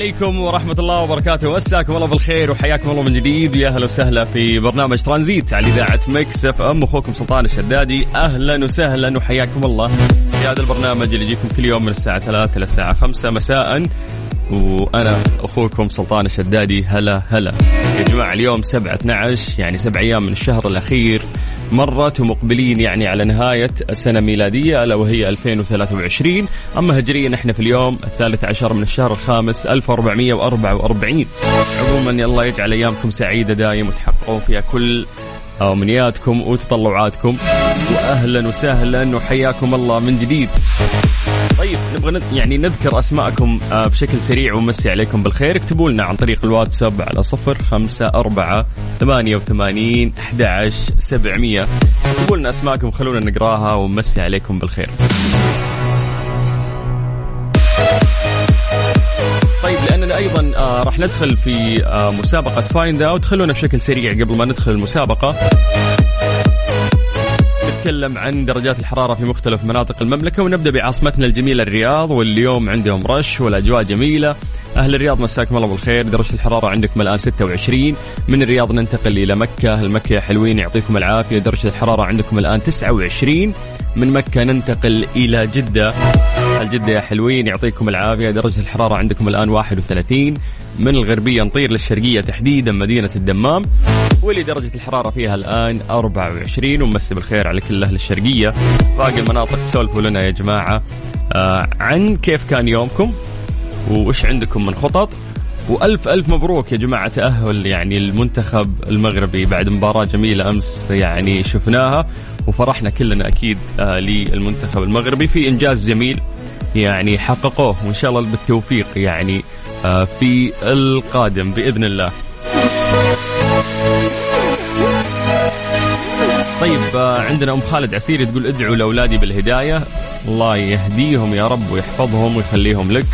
عليكم ورحمة الله وبركاته. مساكم الله بالخير وحياكم الله من جديد. ويا أهلا وسهلا في برنامج ترانزيت على إذاعة مكس إف أم. أخوكم سلطان الشدادي. أهلا وسهلا وحياكم الله. في هذا البرنامج اللي يجيكم كل يوم من الساعة 3 إلى الساعة 5 مساء. وأنا أخوكم سلطان الشدادي. هلا هلا. يا جماعة اليوم 7 12 يعني سبع أيام من الشهر الأخير. مرت ومقبلين يعني على نهاية السنة ميلادية ألا وهي 2023 أما هجريا إحنا في اليوم الثالث عشر من الشهر الخامس 1444 عموما الله يجعل أيامكم سعيدة دايم وتحققوا فيها كل أمنياتكم وتطلعاتكم. وأهلا وسهلا وحياكم الله من جديد. طيب نبغى يعني نذكر أسماءكم آه، بشكل سريع ونمسي عليكم بالخير. اكتبوا لنا عن طريق الواتساب على صفر خمسة أربعة ثمانية وثمانين أحد سبعمية. اكتبوا لنا أسماءكم خلونا نقراها ونمسي عليكم بالخير. طيب لأننا أيضا آه راح ندخل في آه مسابقة Find Out خلونا بشكل سريع قبل ما ندخل المسابقة. نتكلم عن درجات الحرارة في مختلف مناطق المملكة ونبدأ بعاصمتنا الجميلة الرياض واليوم عندهم رش والأجواء جميلة. أهل الرياض مساكم الله بالخير. درجة الحرارة عندكم الآن 26 من الرياض ننتقل إلى مكة. المكة يا حلوين يعطيكم العافية. درجة الحرارة عندكم الآن 29 من مكة ننتقل إلى جدة. الجدة يا حلوين يعطيكم العافية. درجة الحرارة عندكم الآن 31 من الغربية نطير للشرقية تحديدا مدينة الدمام واللي درجة الحرارة فيها الآن 24 ومسي بالخير على كل أهل الشرقية. باقي المناطق سولفوا لنا يا جماعة آه عن كيف كان يومكم وش عندكم من خطط؟ وألف ألف مبروك يا جماعة تاهل يعني المنتخب المغربي بعد مباراة جميلة أمس يعني شفناها وفرحنا كلنا أكيد آه للمنتخب المغربي في إنجاز جميل يعني حققوه وإن شاء الله بالتوفيق يعني. في القادم بإذن الله. طيب آه، عندنا أم خالد عسيري تقول ادعوا لأولادي بالهداية. الله يهديهم يا رب ويحفظهم ويخليهم لك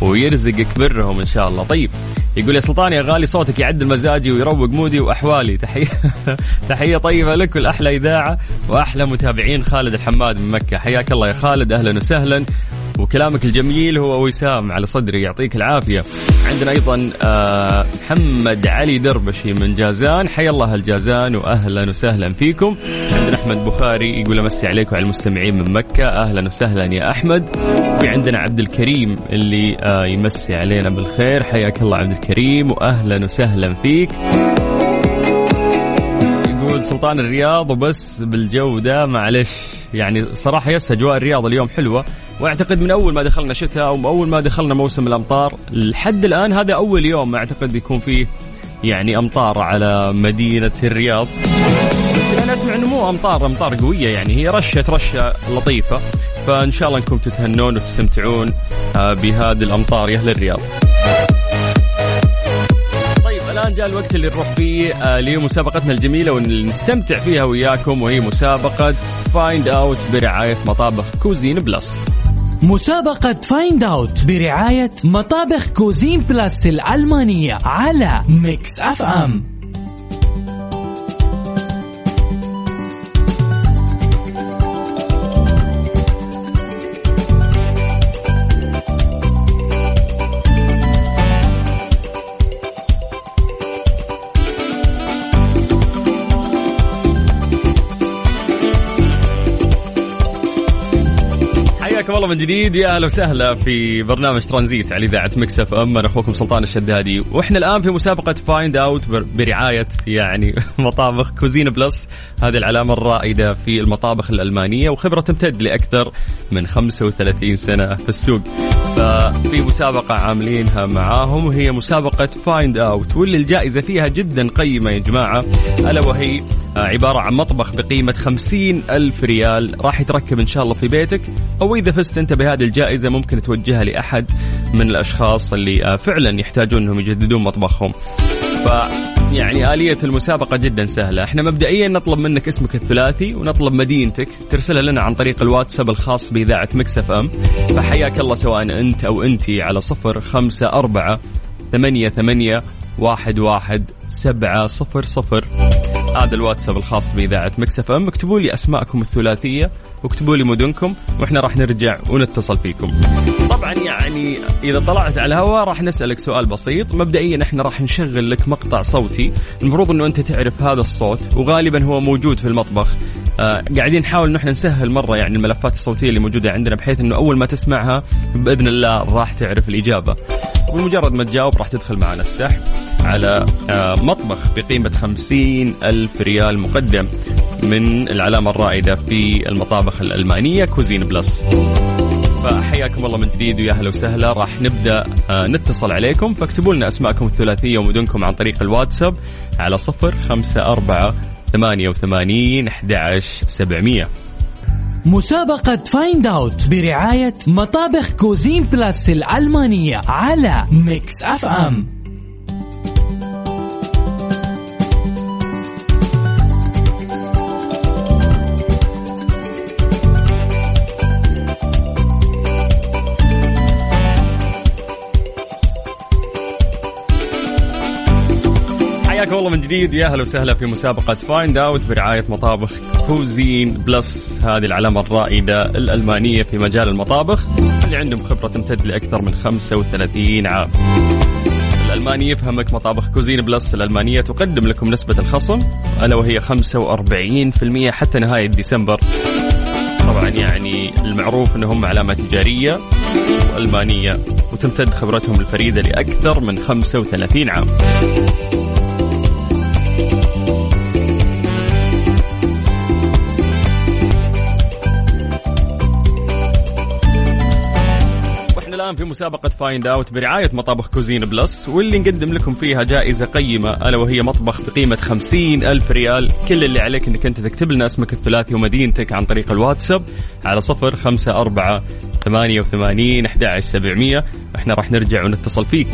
ويرزقك برهم إن شاء الله. طيب يقول يا سلطان يا غالي صوتك يعدل مزاجي ويروق مودي وأحوالي. تحية تحية طيبة لك والأحلى إذاعة وأحلى متابعين خالد الحماد من مكة. حياك الله يا خالد. أهلا وسهلا. وكلامك الجميل هو وسام على صدري يعطيك العافية. عندنا أيضا آه، محمد علي دربشي من جازان. حيا الله الجازان واهلا وسهلا فيكم. عندنا أحمد بخاري يقول أمسي عليك وعلى المستمعين من مكة. أهلا وسهلا يا أحمد. في عندنا عبد الكريم اللي آه، يمسي علينا بالخير. حياك الله عبد الكريم واهلا وسهلا فيك. يقول سلطان الرياض وبس بالجو ده معلش. يعني صراحة يس أجواء الرياض اليوم حلوة. وأعتقد من أول ما دخلنا شتاء أو أول ما دخلنا موسم الأمطار لحد الآن هذا أول يوم أعتقد يكون فيه يعني أمطار على مدينة الرياض. بس أنا أسمع إنه مو أمطار أمطار قوية يعني هي رشة رشة لطيفة. فإن شاء الله أنكم تتهنون وتستمتعون آه، بهذه الأمطار يا أهل الرياض. الآن جاء الوقت اللي نروح فيه آه، لمسابقتنا الجميلة ونستمتع فيها وياكم وهي مسابقة Find Out برعاية مطابخ Cuisine Plus مسابقة Find Out برعاية مطابخ Cuisine Plus الألمانية على Mix FM الله من جديد. يا أهلا وسهلا في برنامج ترانزيت على إذاعة Mix FM. أنا أخوكم سلطان الشدادي. وإحنا الآن في مسابقة Find Out برعاية يعني مطابخ Cuisine Plus هذه العلامة الرائدة في المطابخ الألمانية وخبرة تمتد لأكثر من 35 سنة في السوق. ففي مسابقة عاملينها معاهم. وهي مسابقة Find Out واللي الجائزة فيها جدا قيمة يا جماعة. ألا وهي عبارة عن مطبخ بقيمة خمسين ألف ريال. راح يتركب إن شاء الله في بيتك أو إذا فزت أنت بهذه الجائزة ممكن توجهها لأحد من الأشخاص اللي آه، فعلا يحتاجون أنهم يجددون مطبخهم. ف يعني آلية المسابقة جدا سهلة. إحنا مبدئيا نطلب منك اسمك الثلاثي ونطلب مدينتك. ترسلها لنا عن طريق الواتساب الخاص بإذاعة Mix FM. فحياك الله سواء أنت أو أنتي على صفر خمسة أربعة ثمانية ثمانية واحد واحد سبعة صفر صفر. هذا الواتساب الخاص بإذاعة Mix FM. اكتبوا لي أسماءكم الثلاثية. واكتبوا لي مدنكم وإحنا راح نرجع ونتصل فيكم. طبعا يعني إذا طلعت على الهواء راح نسألك سؤال بسيط. مبدئيا إحنا راح نشغل لك مقطع صوتي. المفروض إنه أنت تعرف هذا الصوت وغالبا هو موجود في المطبخ. آه قاعدين نحاول إحنا نسهل مرة يعني الملفات الصوتية اللي موجودة عندنا بحيث إنه أول ما تسمعها بإذن الله راح تعرف الإجابة. ومجرد ما تجاوب راح تدخل معنا السحب على آه مطبخ بقيمة خمسين ألف ريال مقدم من العلامة الرائدة في المطابخ الألمانية Cuisine Plus. فحياكم الله من جديد ويا أهلا وسهلا. راح نبدأ آه نتصل عليكم. فاكتبوا لنا أسماءكم الثلاثية ومدنكم عن طريق الواتساب على صفر خمسة أربعة ثمانية وثمانين أحد سبعمية. مسابقة Find Out برعاية مطابخ Cuisine Plus الألمانية على Mix FM حياكم الله من جديد يا أهلا وسهلا في مسابقة Find Out برعاية مطابخ Cuisine Plus هذه العلامة الرائدة الألمانية في مجال المطابخ اللي عندهم خبرة تمتد لأكثر من 35 عام. الألماني يفهمك مطابخ Cuisine Plus الألمانية تقدم لكم نسبة الخصم ألا وهي 45% حتى نهاية ديسمبر. طبعا يعني المعروف إنهم علامة تجارية وألمانية وتمتد خبرتهم الفريدة لأكثر من 35 عام. مسابقة Find Out برعاية مطابخ Cuisine Plus واللي نقدم لكم فيها جائزة قيمة ألا وهي مطبخ بقيمة خمسين ألف ريال. كل اللي عليك إنك أنت تكتب لنا اسمك الثلاثي ومدينتك عن طريق الواتساب على صفر خمسة أربعة ثمانية وثمانين أحد سبعمية. إحنا راح نرجع ونتصل فيك.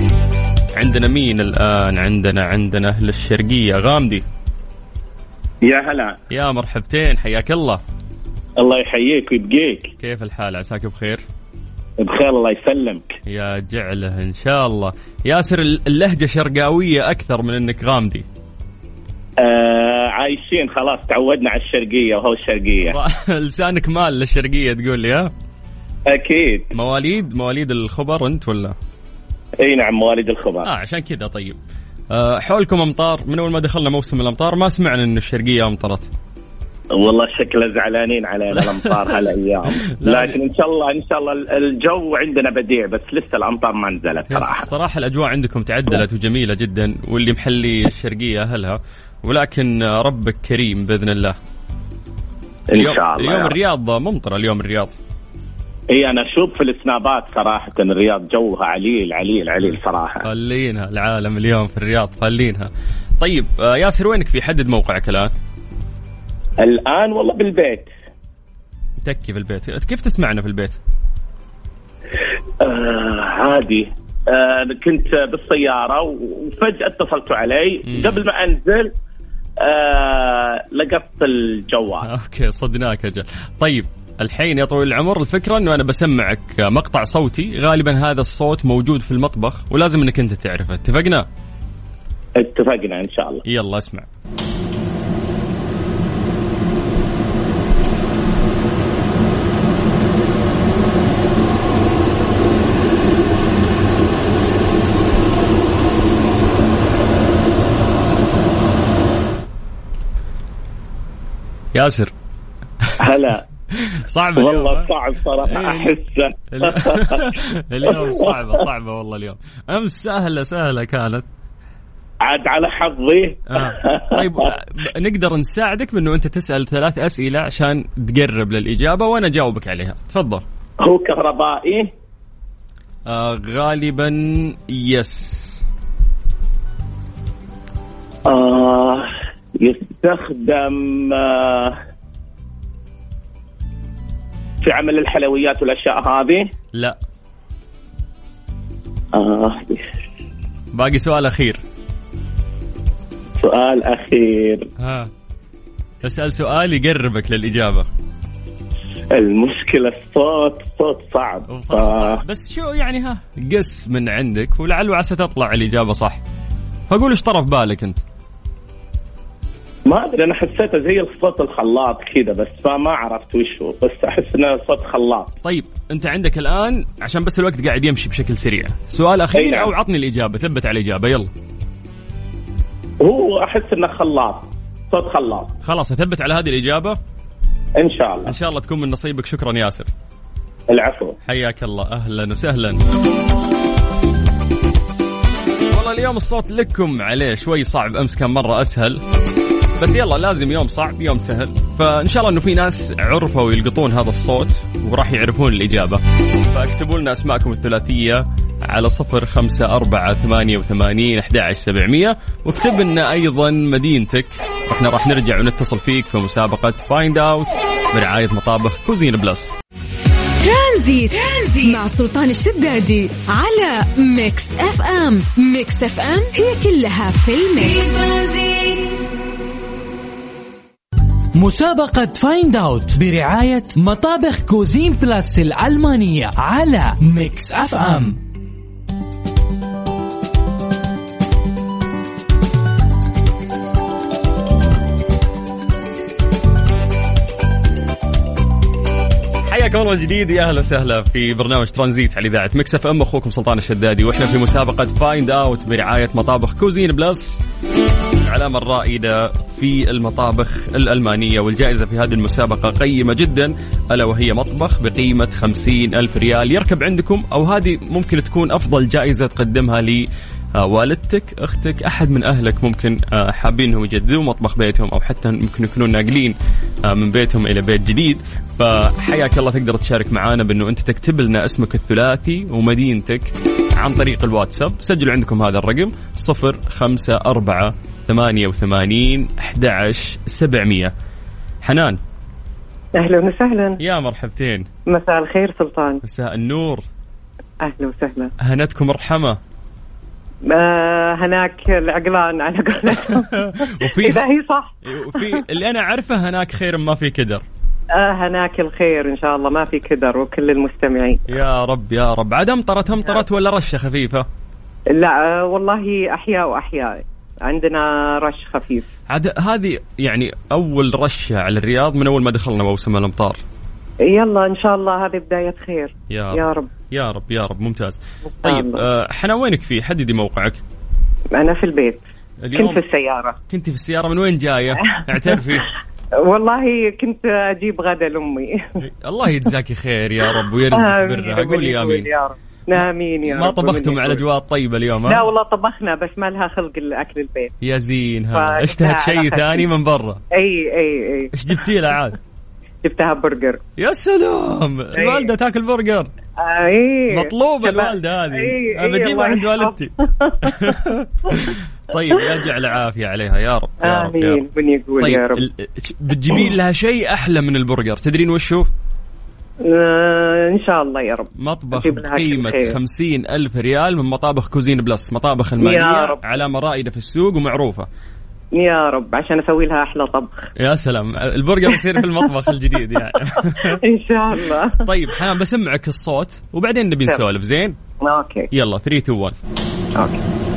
عندنا مين الآن؟ عندنا عندنا أهل الشرقية. غامدي. يا هلا. يا مرحبتين حياك الله. الله يحييك ويبقيك. كيف الحال؟ عساك بخير؟ بخير الله يسلمك. يا جعله إن شاء الله. ياسر اللهجة شرقاوية أكثر من إنك غامدي. آه عايشين خلاص تعودنا على الشرقية وهو الشرقية. لسانك مال للشرقية تقول لي ها؟ أكيد. مواليد مواليد الخبر أنت ولا؟ إي نعم مواليد الخبر. آه عشان كذا طيب. آه حولكم أمطار. من أول ما دخلنا موسم الأمطار ما سمعنا إن الشرقية أمطرت. والله شكله زعلانين علينا الأمطار هالأيام. لكن إن شاء الله إن شاء الله الجو عندنا بديع بس لسه الأمطار ما نزلت صراحة. صراحة الأجواء عندكم تعدلت وجميلة جدا واللي محلي الشرقية أهلها ولكن ربك كريم بإذن الله. إن شاء الله اليوم الرياض ممطرة اليوم الرياض. إي أنا أشوف في السنابات صراحة الرياض جوها عليل عليل عليل صراحة. خلينها العالم اليوم في الرياض خلينها طيب آه، ياسر وينك في حدد موقعك الآن؟ الآن والله بالبيت. تكي في البيت كيف تسمعنا في البيت؟ آه عادي. آه كنت بالسيارة وفجأة اتصلتوا علي. مم. قبل ما أنزل آه لقطت الجوال. أوكي صدناك أجل طيب الحين يا طويل العمر الفكرة إنه أنا بسمعك مقطع صوتي. غالبا هذا الصوت موجود في المطبخ ولازم إنك أنت تعرفه. اتفقنا؟ اتفقنا إن شاء الله. يلا اسمع. ياسر. هلا. صعب اليوم والله؟ صعب صراحة إيه. أحسه. اليوم صعبة صعبة والله اليوم. أمس سهلة سهلة كانت. عاد على حظي. آه. طيب نقدر نساعدك بأنه أنت تسأل ثلاث أسئلة عشان تقرب للإجابة وأنا أجاوبك عليها. تفضل. هو كهربائي؟ آه غالبا يس آه. يستخدم آه في عمل الحلويات والأشياء هذه؟ لا. آه. باقي سؤال أخير. سؤال أخير. ها. اسأل سؤال يقربك للإجابة. المشكلة الصوت صوت صعب. آه صعب. بس شو يعني ها قس من عندك ولعل وعسى تطلع الإجابة صح. فقول إيش طرف بالك أنت؟ ما أدري أنا حسيته زي الصوت الخلاط كذا بس فما عرفت وش هو بس أحس إنه صوت خلاط. طيب أنت عندك الآن عشان بس الوقت قاعد يمشي بشكل سريع سؤال أخير نعم. أو عطني الإجابة ثبت على الإجابة يلا. هو أحس إنه خلاط صوت خلاط. خلاص أثبت على هذه الإجابة. إن شاء الله. إن شاء الله تكون من نصيبك. شكرا ياسر. العفو. حياك الله. أهلا وسهلا. والله اليوم الصوت لكم عليه شوي صعب أمس كان مرة أسهل. بس يلا لازم يوم صعب يوم سهل. فإن شاء الله إنه في ناس عرفوا يلقطون هذا الصوت وراح يعرفون الإجابة. فاكتبوا لنا أسماءكم الثلاثية على صفر خمسة أربعة ثمانية وثمانين أحد سبعمية. واكتب لنا أيضا مدينتك. إحنا راح نرجع ونتصل فيك في مسابقة فايند أوت برعاية مطابخ Cuisine Plus. ترانزيت. ترانزيت مع سلطان الشدادي على Mix FM. Mix FM هي كلها في ال Mix. مسابقة Find Out برعاية مطابخ Cuisine Plus الألمانية على Mix FM حياكم الله من جديد يا أهلا وسهلا في برنامج ترانزيت على إذاعة Mix FM أخوكم سلطان الشدادي وإحنا في مسابقة Find Out برعاية مطابخ Cuisine Plus العلامة الرائدة في المطابخ الألمانية والجائزة في هذه المسابقة قيمة جدا ألا وهي مطبخ بقيمة خمسين ألف ريال. يركب عندكم أو هذه ممكن تكون أفضل جائزة تقدمها لي آه، والدتك أختك أحد من أهلك ممكن آه، حابين انهم يجددوا مطبخ بيتهم أو حتى ممكن يكونون ناقلين آه، من بيتهم إلى بيت جديد. فحياك الله تقدر تشارك معنا بأنه أنت تكتب لنا اسمك الثلاثي ومدينتك عن طريق الواتساب. سجلوا عندكم هذا الرقم صفر خمسة أربعة ثمانية وثمانين أحد سبعمية. حنان. أهلا وسهلا. يا مرحبتين. مساء الخير سلطان. مساء النور. أهلا وسهلا. هنتكم مرحمة. آه هناك العقلان على قولتهم. وفي إذا هي صح. وفي اللي أنا أعرفه هناك خير ما في كدر. آه هناك الخير إن شاء الله ما في كدر وكل المستمعين. يا رب يا رب. عاد امطرت امطرت ولا رشة خفيفة؟ لا آه والله أحياء وأحياء. عندنا رش خفيف. عاد هذه يعني أول رشة على الرياض من أول ما دخلنا موسم الأمطار. يلا إن شاء الله هذه بداية خير. يا رب. يا رب. يا رب يا رب. ممتاز. طيب. آه، حنا وينك فيه؟ حددي موقعك. أنا في البيت. اليوم كنت في السيارة. كنت في السيارة من وين جاية؟ اعترفي والله كنت أجيب غدا لأمي. الله يجزاكي خير يا رب ويرزقك برها قولي آمين. يا رب. آمين يا ما رب. طبختم على. الاجواء الطيبه اليوم؟ لا والله طبخنا بس ما لها خلق الأكل البيت. يا زين ها. اشتهت شيء. ثاني من برا. أي أي أي. إيش جبتي له عاد؟ جبتها برجر. يا سلام! الوالده تاكل برجر. أي. مطلوبة شباب. الوالدة هذه. إي، بجيبها عند. والدتي. طيب يجعل عافية عليها. يا رب يا رب يا آمين. رب. من يقول طيب يا رب. ال- بتجيبين لها شيء أحلى من البرجر؟ تدرين وش هو؟ آه إن شاء الله يا رب. مطبخ بقيمة. خمسين ألف ريال من مطابخ Cuisine Plus مطابخ رب. علامة رائدة في السوق ومعروفة. يا رب عشان أسوي لها أحلى طبخ. يا سلام. البرجر يصير في المطبخ الجديد يعني. إن شاء الله. طيب حنان بسمعك الصوت وبعدين نبي. نسولف زين؟ OK. يلا 3 2 1 أوكي.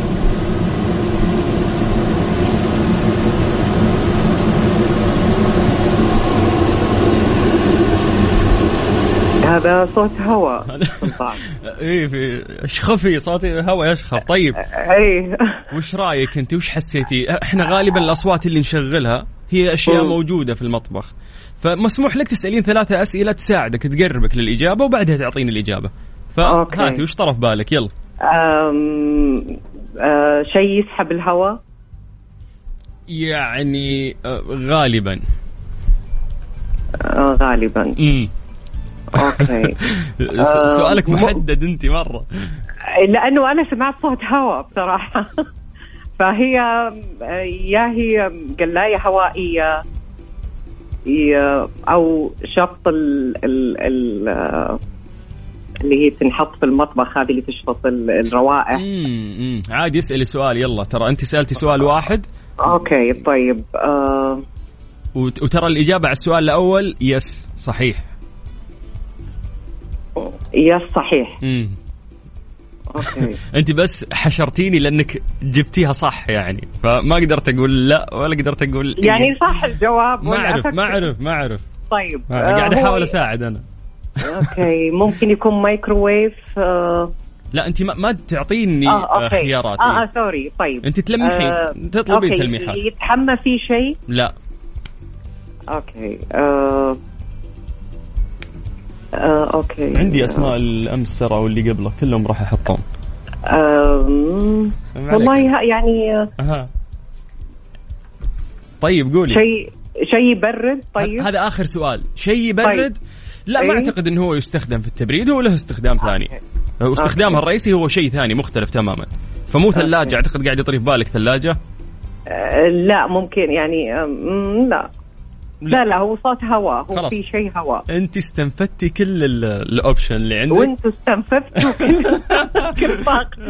هذا صوت هواء إيه في شخفي صوتي هوا يشخف. طيب. اي وش رأيك أنت؟ وش حسيتي؟ إحنا غالبا الأصوات اللي نشغلها هي أشياء. موجودة في المطبخ. فمسموح لك تسألين ثلاثة أسئلة تساعدك تقربك للإجابة وبعدها تعطيني الإجابة. فهاتي وش طرف بالك؟ يلا. أم... آه شيء يسحب الهواء يعني آه، غالبا. آه غالبا. امم أوكي. س- سؤالك محدد أنت مرة. لأنه أنا سمعت صوت هواء بصراحة. فهي آه، يا هي قلاية هوائية أو شفط ال ال ال آه، اللي هي تنحط في المطبخ هذه اللي تشفط ال- الروائح. امم. عادي اسألي سؤال يلا. ترى أنت سألتي سؤال واحد. okay طيب آه. وت- وترى الإجابة على السؤال الأول yes صحيح. yes صحيح. أوكي. أنت بس حشرتيني لأنك جبتيها صح يعني. فما قدرت أقول لا ولا قدرت أقول إيه. يعني صح الجواب ما أعرف؟ ما أعرف ما أعرف. طيب آه، آه، قاعد هو- أحاول أساعد أنا. أوكي. ممكن يكون مايكروويف آه. لا أنت ما, ما تعطيني آه okay. خيارات آه. آه sorry. طيب. أنت تلمحين آه، تطلبين okay. تلميحات. يتحمى فيه شيء؟ لا. okay. آه. آه أوكي. عندي أسماء الأمس ترى واللي قبله كلهم راح احطهم آه ما والله يعني آه، أها. طيب قولي. شيء شيء يبرد طيب. هذا آخر سؤال. شيء يبرد؟ لا ما إيه. أعتقد إنه هو يستخدم في التبريد هو له استخدام ثاني. واستخدامها الرئيسي هو شيء ثاني مختلف تماما. فمو ثلاجة أعتقد قاعد يطري في بالك ثلاجة؟ آه لا ممكن يعني آه مم، لا لا. لا هو صوت هواء هو. في شيء هواء. انت استنفدتي كل ال- الاوبشن اللي عندك. وانتوا استنفذتوا كل كل طاقتي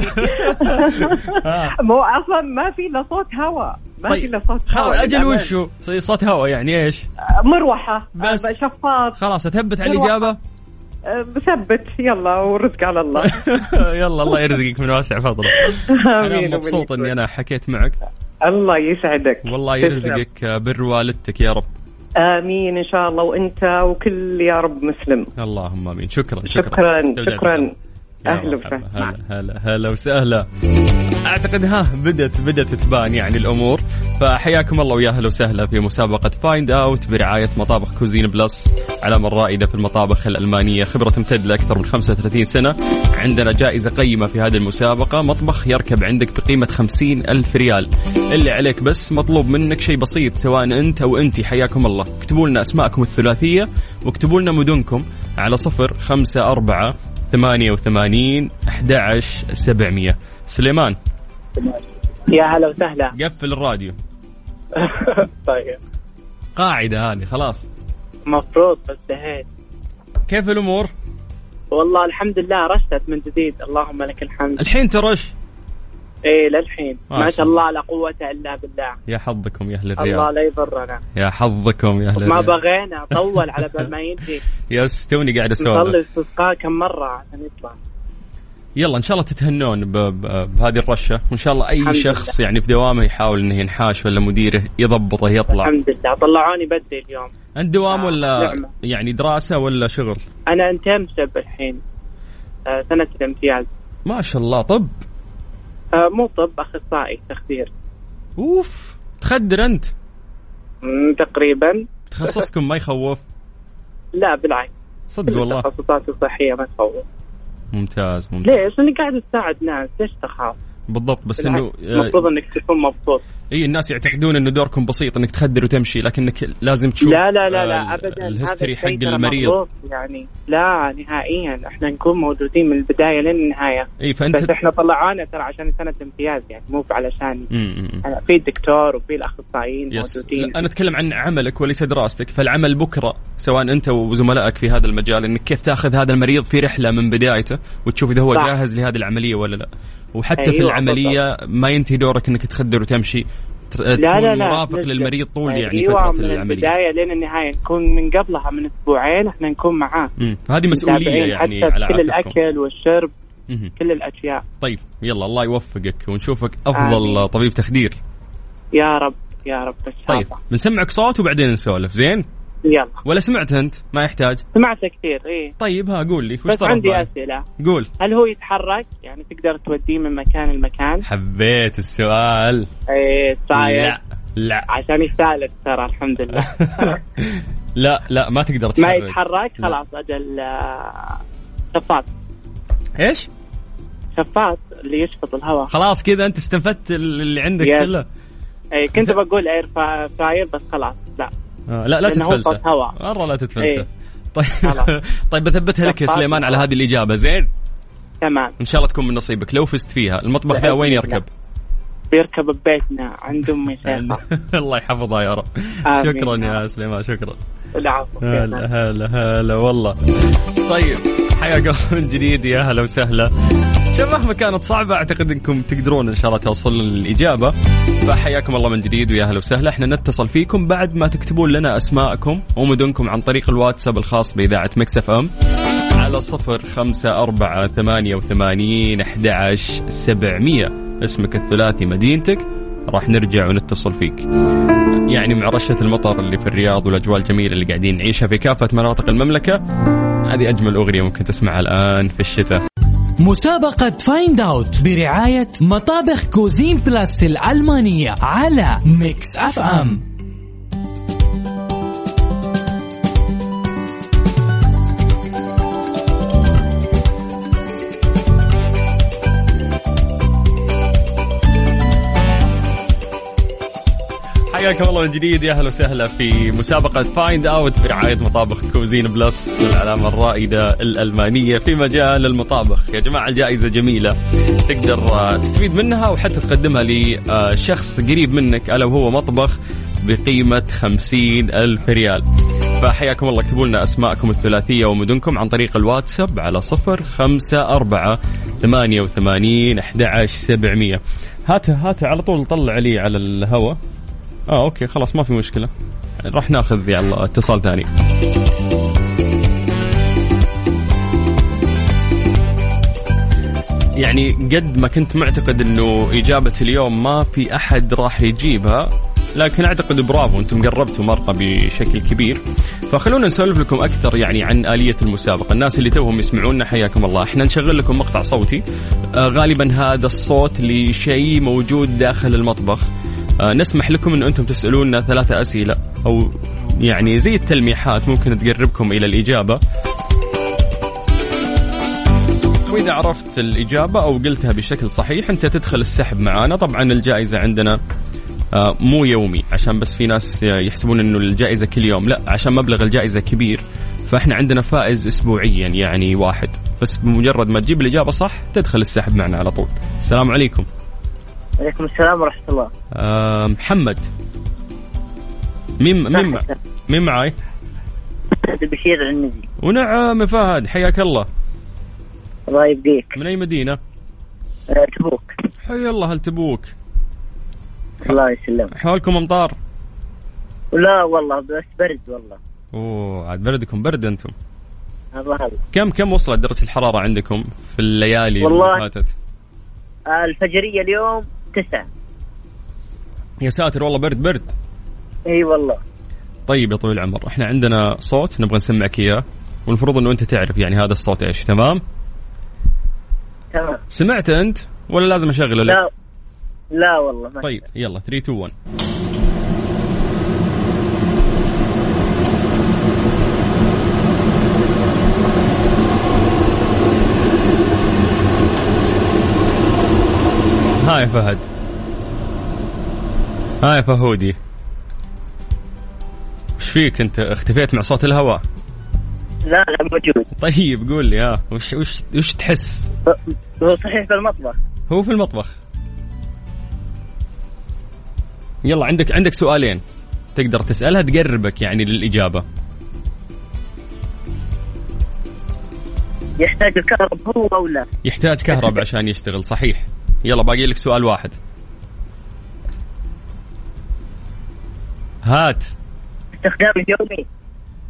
آه. مو أصلا ما في إلا صوت هواء. ما في إلا صوت هواء أجل للأمانة. وشو؟ صوت هواء يعني إيش؟ مروحة. بس. آه، شفاط. خلاص اثبت على. الإجابة؟ آه، بثبت يلا والرزق على الله. يلا الله يرزقك من واسع فضله. أنا مبسوط. إني أنا حكيت معك. الله يسعدك. والله. يرزقك بر والدتك يا رب. آمين إن شاء الله وأنت وكل يا رب مسلم. اللهم آمين. شكرا شكرا. شكرا. شكرا. أهلا. وسهلا. هلا هلا هلا وسهلا. أعتقد ها بدت بدت تبان يعني الأمور. فحياكم الله ويا أهلا وسهلا في مسابقة Find Out برعاية مطابخ Cuisine Plus علامة رائده في المطابخ الألمانية خبرة تمتد لأكثر من 35 سنة. عندنا جائزة قيمة في هذه المسابقة. مطبخ يركب عندك بقيمة 50 ألف ريال. اللي عليك بس مطلوب منك شيء بسيط سواء أنت أو انت. حياكم الله. اكتبوا لنا أسماءكم الثلاثية واكتبوا لنا مدنكم على صفر خمسة أربعة ثمانية وثمانين أحد عشر سبعمية. سليمان. يا هلا وسهلا. قفل الراديو. طيب. قاعدة هذه خلاص. مفروض بس دهيت. كيف الأمور؟ والله الحمد لله رشت من جديد. اللهم لك الحمد. الحين ترش. إيه للحين. ما ما شاء الله لا قوة إلا بالله. يا حظكم يا أهل الله الرياض. لا يضرنا. يا حظكم يا أهل ما الرياض. بغينا. طول على بال ما ينتهي يس توني قاعد نصلي أسولف الاستسقاء كم مرة؟ عشان يطلع. يلا إن شاء الله تتهنون بهذه الرشة. وإن شاء الله الحمد شخص يعني في دوامه يحاول إنه ينحاش ولا مديره يضبطه يطلع. الحمد لله. طلعوني بدري اليوم. أنت دوام آه، ولا نعمة. يعني دراسة ولا شغل؟ أنا انتمسب الحين. آه سنة الامتياز. ما شاء الله. طب مو طب أخصائي تخدير. أوف تخدر مم، تقريبا. تخصصكم ما يخوف؟ لا بالعكس. صدق والله. التخصصات الصحية ما تخوف. ممتاز ممتاز. ليش؟ لاني قاعد اساعد ناس ليش تخاف؟ بالضبط بس إنه بالعكس، آه، المفروض إنك تكون مبسوط. إي الناس يعتقدون إنه دوركم بسيط إنك تخدر وتمشي لكنك لازم تشوف لا لا لا آه، لا ابدا. ال history هذا حق المريض. يعني لا نهائيا. إحنا نكون موجودين من البداية للنهايه إي فأنت بس إحنا طلعونا ترى عشان سنة امتياز يعني مو علشان في الدكتور وفي الأخصائيين yes. موجودين. أنا أتكلم عن عملك وليس دراستك. فالعمل بكرة سواء أنت وزملائك في هذا المجال إنك كيف تأخذ هذا المريض في رحلة من بدايته وتشوف إذا هو صح. جاهز لهذه العملية ولا لا. وحتى في أيوة، العملية ما ينتهي دورك إنك تخدر وتمشي. لا لا لا مرافق. للمريض طول يعني أيوة فترة من العملية البداية لين النهاية نكون من قبلها من أسبوعين إحنا نكون معاه مم. فهذه مسؤولية يعني حتى على كل الأكل والشرب مهم. كل الأشياء طيب يلا الله يوفقك ونشوفك أفضل آمين. طبيب تخدير يا رب يا رب شاء طيب بنسمعك صوت وبعدين نسولف زين يلا. ولا سمعت أنت؟ ما يحتاج. سمعت كثير إيه طيب ها قول لي وش بس عندي بالك؟ أسئلة. قول. هل هو يتحرك؟ يعني تقدر توديه من مكان لمكان؟ حبيت السؤال. إيه صاير لا لا. عشان يسالك ترى الحمد لله. لا لا ما تقدر تحرك. ما يتحرك؟ لا. خلاص أجل آه، شفاط. إيش؟ شفاط اللي يشفط الهواء. خلاص كذا أنت استنفدت اللي عندك. كله. إيه كنت بقول اير فراير بس خلاص لا. آه لا لا تتفلسف. مره لا تتفلسف إيه. طيب. طيب بثبتها لك يا سليمان على. هذه الإجابة زين تمام إن شاء الله تكون من نصيبك لو فزت فيها المطبخ ذا وين. يركب؟ بيركب ببيتنا عند امي الله يحفظها يا رب. شكرا يا سليمان شكرا العفو هلا هلا هلا والله طيب حياك الله من جديد. يا هلا وسهلا. شوف مهما كانت صعبة أعتقد أنكم تقدرون إن شاء الله توصلون للإجابة. فحياكم الله من جديد ويا هلا وسهلا. إحنا نتصل فيكم بعد ما تكتبون لنا أسماءكم ومدنكم عن طريق الواتساب الخاص بإذاعة Mix FM على صفر خمسة أربعة ثمانية وثمانين أحد سبعمية. اسمك الثلاثي مدينتك. راح نرجع ونتصل فيك. يعني مع رشة المطر اللي في الرياض والأجواء الجميلة اللي قاعدين نعيشها في كافة مناطق المملكة هذه أجمل أغنية ممكن تسمعها الآن في الشتاء. مسابقة Find Out برعاية مطابخ Cuisine Plus الألمانية على Mix FM حياكم الله من جديد. يا أهلا وسهلا في مسابقة Find Out برعاية مطابخ Cuisine Plus العلامة الرائدة الألمانية في مجال المطابخ. يا جماعة الجائزة جميلة. تقدر آه، تستفيد منها وحتى تقدمها لشخص قريب منك ألا وهو مطبخ بقيمة خمسين ألف ريال. فحياكم الله. اكتبوا لنا أسماءكم الثلاثية ومدنكم عن طريق الواتساب على صفر خمسة أربعة ثمانية وثمانين أحد عشر سبعمية. هاته هاته على طول طلع لي على الهواء. آه أوكي خلاص ما في مشكلة. راح ناخذ يلا اتصال ثاني. يعني قد ما كنت معتقد إنه إجابة اليوم ما في أحد راح يجيبها لكن أعتقد برافو أنتم قربتوا مره بشكل كبير. فخلونا نسولف لكم أكثر يعني عن آلية المسابقة. الناس اللي توهم يسمعونا حياكم الله. إحنا نشغل لكم مقطع صوتي. آه غالبا هذا الصوت لشيء موجود داخل المطبخ. نسمح لكم ان أنتم تسألونا ثلاثة أسئلة أو يعني زي التلميحات ممكن تقربكم إلى الإجابة. وإذا عرفت الإجابة أو قلتها بشكل صحيح أنت تدخل السحب معانا. طبعا الجائزة عندنا آه، مو يومي عشان بس في ناس يحسبون إنه الجائزة كل يوم. لا عشان مبلغ الجائزة كبير. فإحنا عندنا فائز اسبوعيا يعني واحد. بس بمجرد ما تجيب الإجابة صح تدخل السحب معنا على طول. السلام عليكم. عليكم السلام ورحمة الله. آه، محمد. مين مين مين معاي؟ بشير العنزي. ونعم يا فهد حياك الله. الله يبقيك. من أي مدينة؟ تبوك. حي الله هل تبوك؟ الله يسلمك. حولكم أمطار؟ لا والله بس برد والله. أوه عاد بردكم برد أنتم. الله كم كم وصلت درجة الحرارة عندكم في الليالي والله- اللي فاتت؟ الفجرية اليوم تسعة. يا ساتر والله برد برد. إي والله. طيب يا طويل العمر إحنا عندنا صوت نبغى نسمعك إياه والمفروض إنه أنت تعرف يعني هذا الصوت إيش تمام؟ تمام. سمعت أنت ولا لازم أشغله لك؟ لا. لا والله ما طيب يلا 3 2 1 ها يا فهد. ها يا فهودي. وش فيك انت؟ اختفيت مع صوت الهواء. لا لا موجود. طيب قول لي ها. وش وش وش تحس؟ هو صحيح في المطبخ. هو في المطبخ. يلا عندك عندك سؤالين تقدر تسألها تقربك يعني للإجابة. يحتاج الكهرب هو أو لا؟ يحتاج كهرب عشان يشتغل صحيح. يلا باقي لك سؤال واحد. هات. استخدام يومي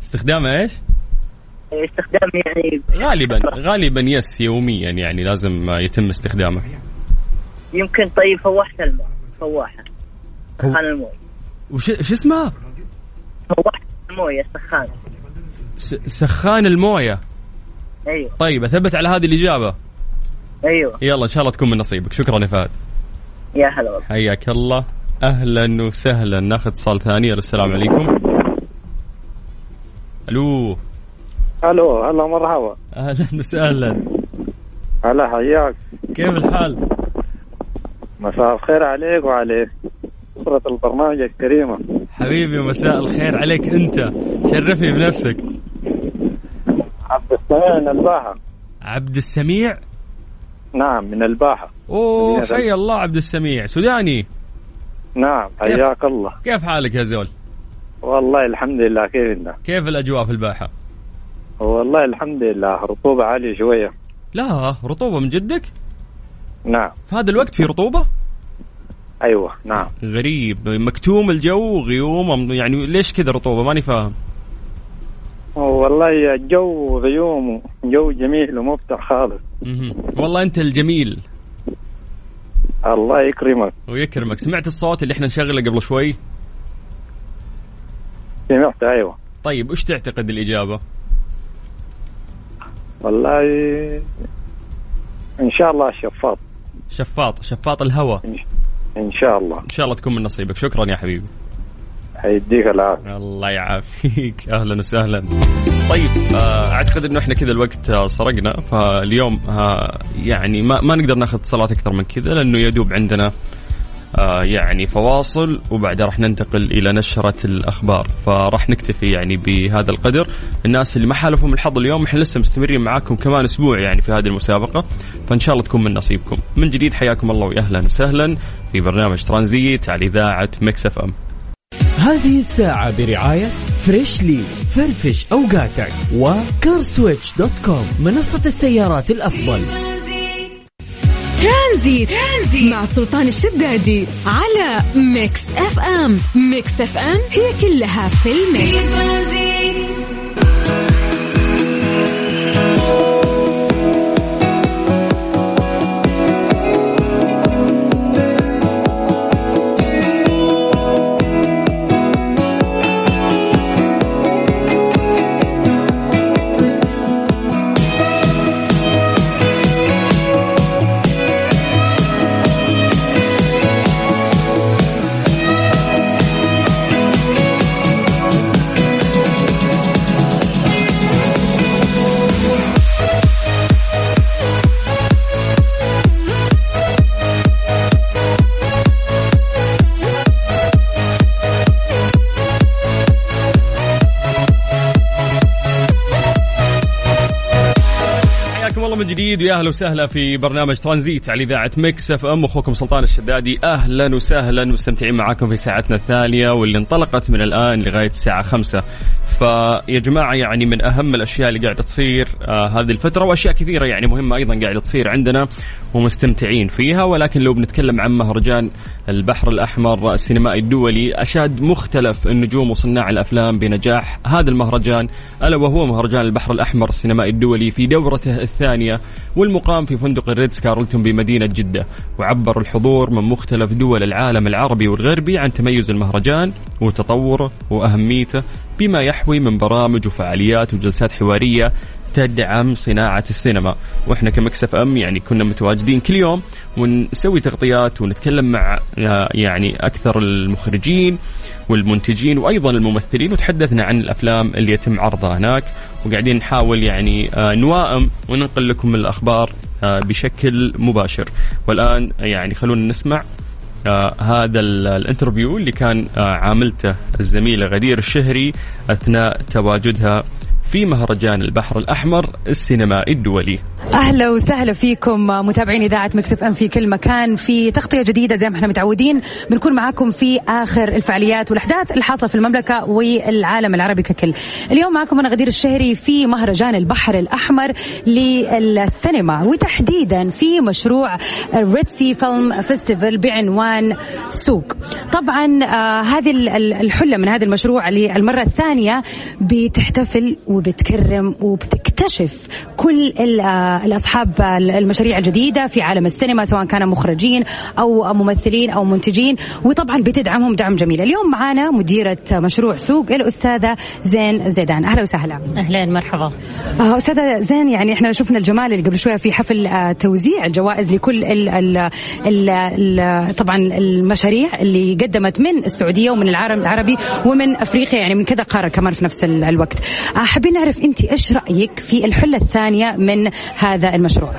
استخدامه إيش؟ استخدام يعني غالبا غالبا يس يوميا يعني لازم يتم استخدامه. يمكن طيب فواحة الماء فواحة. سخان الموية. وش شو اسمها؟ فواحة الموية سخان. س- سخان الموية. أيوه. طيب أثبت على هذه الإجابة. أيوه. يلا إن شاء الله تكون من نصيبك. شكرا يا فهد. يا هلا والله. حياك الله. أهلا وسهلا. ناخذ اتصال ثاني. السلام عليكم. ألو. ألو هلا مرحبا. أهلا وسهلا. هلا حياك. كيف الحال؟ مساء الخير عليك وعلى أسرة البرنامج الكريمة. حبيبي مساء الخير عليك أنت. شرفني بنفسك. عبد السميع من الباحة عبد السميع؟ نعم من الباحة. أوه حي الله عبد السميع. سوداني؟ نعم حياك الله. كيف حالك يا زول؟ والله الحمد لله كيف إنت؟ كيف الأجواء في الباحة؟ والله الحمد لله رطوبة عالية شوية. لا رطوبة من جدك؟ نعم. في هذا الوقت في رطوبة؟ أيوه نعم. غريب. مكتوم الجو غيوم يعني ليش كذا رطوبة؟ ماني فاهم. والله الجو غيوم جو جميل ومفتح خالص. والله أنت الجميل. الله يكرمك. ويكرمك. سمعت الصوت اللي إحنا نشغله قبل شوي؟ سمعت أيوه. طيب وش تعتقد الإجابة؟ والله إن شاء الله شفاط. شفاط. شفاط الهواء إن شاء الله. إن شاء الله تكون من نصيبك. شكرا يا حبيبي. حيديك العافية. الله يعافيك. أهلا وسهلا. طيب آه، أعتقد إنه إحنا كذا الوقت آه، سرقنا. فاليوم آه، يعني ما, ما نقدر ناخذ اتصالات أكثر من كذا لأنه يدوب عندنا يعني فواصل وبعدها راح ننتقل إلى نشرة الأخبار. فراح نكتفي يعني بهذا القدر. الناس اللي ما حالفهم الحظ اليوم إحنا لسه مستمرين معاكم كمان أسبوع يعني في هذه المسابقة. فإن شاء الله تكون من نصيبكم. من جديد حياكم الله ويا أهلا وسهلا في برنامج ترانزيت على إذاعة Mix FM. هذه الساعة برعاية Freshly فرفش أوقاتك وكارسويتش دوت كوم منصة السيارات الأفضل Tranzit. Tranzit مع سلطان الشدادي على Mix FM Mix FM هي كلها في ال mix حياكم من جديد. ويا أهلا وسهلا في برنامج ترانزيت على إذاعة Mix FM. أخوكم سلطان الشدادي. أهلا وسهلا مستمتعين معاكم في ساعتنا الثانية واللي انطلقت من الآن لغاية الساعة خمسة. فيا جماعة يعني من أهم الأشياء اللي قاعدة تصير آه هذه الفترة وأشياء كثيرة يعني مهمة أيضا قاعدة تصير عندنا ومستمتعين فيها. ولكن لو بنتكلم عن مهرجان البحر الأحمر السينمائي الدولي أشاد مختلف النجوم وصناع الأفلام بنجاح هذا المهرجان ألا وهو مهرجان البحر الأحمر السينمائي الدولي في دورته الثانية والمقام في فندق الريدز كارلتون بمدينة جدة. وعبر الحضور من مختلف دول العالم العربي والغربي عن تميز المهرجان وتطوره وأهميته بما يحوي من برامج وفعاليات وجلسات حوارية تدعم صناعة السينما. وإحنا كمكسف أم يعني كنا متواجدين كل يوم ونسوي تغطيات ونتكلم مع آه، يعني أكثر المخرجين والمنتجين وأيضا الممثلين وتحدثنا عن الأفلام اللي يتم عرضها هناك. وقاعدين نحاول يعني آه، نوائم وننقل لكم الأخبار آه، بشكل مباشر. والآن يعني خلونا نسمع هذا ال interview اللي كان آه عاملته الزميلة غدير الشهري أثناء تواجدها في مهرجان البحر الأحمر السينمائي الدولي أهلا وسهلا فيكم متابعين إذاعة Mix FM في كل مكان في تغطية جديدة زي ما إحنا متعودين بنكون معاكم في آخر الفعاليات والأحداث الحاصله في المملكة والعالم العربي ككل. اليوم معكم أنا غدير الشهري في مهرجان البحر الأحمر للسينما وتحديدا في مشروع Red Sea Film Festival بعنوان سوق. طبعا آه هذه الحلة من هذا المشروع للمرة الثانية بتحتفل وبتكرم وبتكتشف كل الأصحاب المشاريع الجديدة في عالم السينما سواء كانوا مخرجين أو ممثلين أو منتجين وطبعا بتدعمهم دعم جميل. اليوم معانا مديرة مشروع سوق الأستاذة زين زيدان. أهلا وسهلا. أهلا مرحبا. آه، أستاذة زين يعني إحنا شفنا الجمال اللي قبل شوية في حفل آه، توزيع الجوائز لكل ال ال ال ال طبعا المشاريع اللي قدمت من السعودية ومن العالم العربي ومن أفريقيا يعني من كذا قارة كمان في نفس الوقت. آه، حابين نعرف انت إيش رأيك في الحلة الثانية من هذا المشروع؟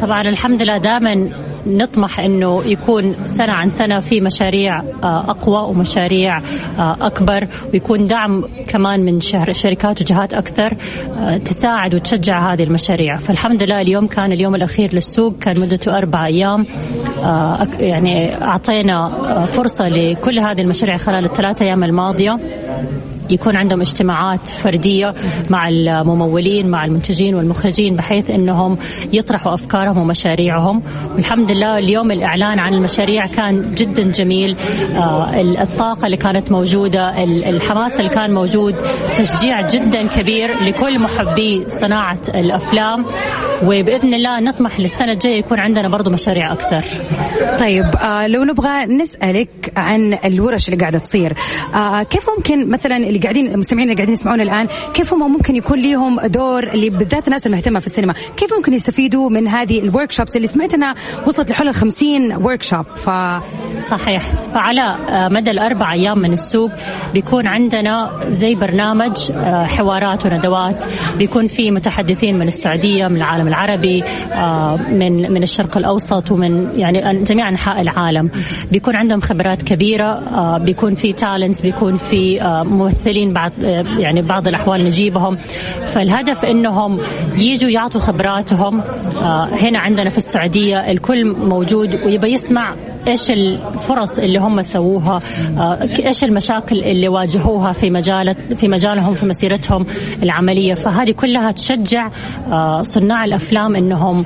طبعا الحمد لله دائما نطمح إنه يكون سنة عن سنة في مشاريع آه، أقوى ومشاريع آه، أكبر ويكون دعم كمان من شركات وجهات أكثر آه، تساعد وتشجع هذه المشاريع. فالحمد لله اليوم كان اليوم الأخير للسوق كان مدته أربع أيام يعني أعطينا فرصة لكل هذه المشاريع خلال الثلاث أيام الماضية. يكون عندهم اجتماعات فردية مع الممولين مع المنتجين والمخرجين بحيث إنهم يطرحوا أفكارهم ومشاريعهم. والحمد لله اليوم الإعلان عن المشاريع كان جدا جميل. آه، الطاقة اللي كانت موجودة الحماس اللي كان موجود تشجيع جدا كبير لكل محبي صناعة الأفلام. وبإذن الله نطمح للسنة الجاية يكون عندنا برضو مشاريع أكثر. طيب آه لو نبغى نسألك عن الورش اللي قاعدة تصير آه كيف ممكن مثلا اللي قاعدين المستمعين اللي قاعدين يسمعونا الآن كيف هم ممكن يكون لهم دور اللي بالذات الناس المهتمة في السينما؟ كيف ممكن يستفيدوا من هذه ال workshops اللي سمعت انها وصلت لحول ال 50 workshop ف صحيح. فعلى آه، مدى الأربع أيام من السوق بيكون عندنا زي برنامج آه، حوارات وندوات. بيكون في متحدثين من السعودية من العالم العربي آه، من من الشرق الأوسط ومن يعني جميع أنحاء العالم. بيكون عندهم خبرات كبيرة بيكون في تالنتس بيكون في ممثلين بعض يعني بعض الأحوال نجيبهم. فالهدف إنهم يجوا يعطوا خبراتهم. آه، هنا عندنا في السعودية الكل موجود ويبى يسمع إيش الفرص اللي هم سووها آه، إيش المشاكل اللي واجهوها في مجال في مجالهم في مسيرتهم العملية فهذه كلها تشجع آه، صناع الأفلام إنهم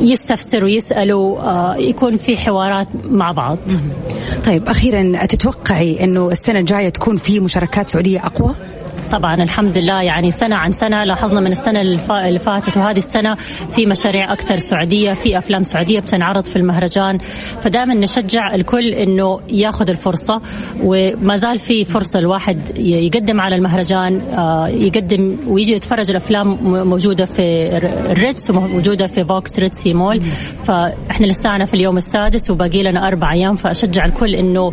يستفسروا يسألوا يكون في حوارات مع بعض طيب أخيرا تتوقعي إنه السنة الجاية تكون في مشاركات سعودية أقوى؟ طبعا الحمد لله يعني سنة عن سنة لاحظنا من السنة اللي فاتت وهذه السنة في مشاريع أكثر سعودية في أفلام سعودية بتنعرض في المهرجان. فدائما نشجع الكل أنه ياخذ الفرصة وما زال في فرصة الواحد يقدم على المهرجان آه، يقدم ويجي يتفرج الأفلام موجودة في ال Ritz وموجودة في VOX Red Sea Mall فإحنا لسانا في اليوم السادس وباقي لنا أربع أيام فأشجع الكل أنه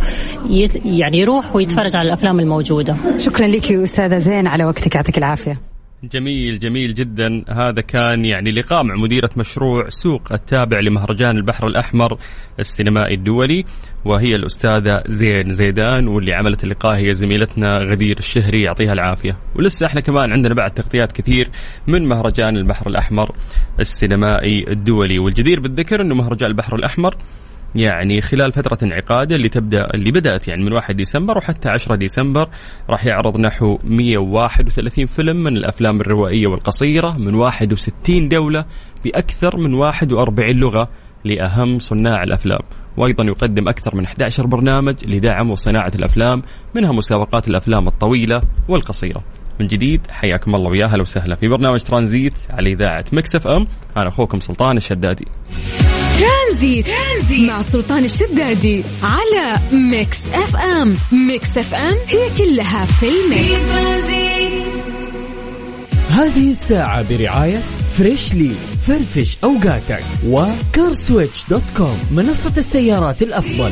يعني يروح ويتفرج على الأفلام الموجودة. شكرا لك أستاذة زين على وقتك يعطيك العافية. جميل جميل جدا. هذا كان يعني لقاء مع مديرة مشروع سوق التابع لمهرجان البحر الأحمر السينمائي الدولي وهي الأستاذة زين زيدان واللي عملت اللقاء هي زميلتنا غدير الشهري. يعطيها العافية. ولسه إحنا كمان عندنا بعد تغطيات كثير من مهرجان البحر الأحمر السينمائي الدولي. والجدير بالذكر أنه مهرجان البحر الأحمر يعني خلال فترة انعقاده اللي تبدأ اللي بدأت يعني من 1 ديسمبر وحتى 10 ديسمبر راح يعرض نحو 131 فيلم من الأفلام الروائية والقصيرة من 61 دولة بأكثر من 41 لغة لأهم صناع الأفلام وأيضا يقدم أكثر من 11 برنامج لدعم صناعه الأفلام منها مسابقات الأفلام الطويلة والقصيرة. من جديد حياكم الله ويا أهلا وسهلا في برنامج ترانزيت على إذاعة Mix FM. أنا أخوكم سلطان الشدادي. ترانزيت, ترانزيت مع سلطان الشدادي على Mix FM. Mix FM هي كلها في الميكس. هذه الساعة برعاية Freshly فرفش أوقاتك و CarSwitch dot com منصة السيارات الأفضل.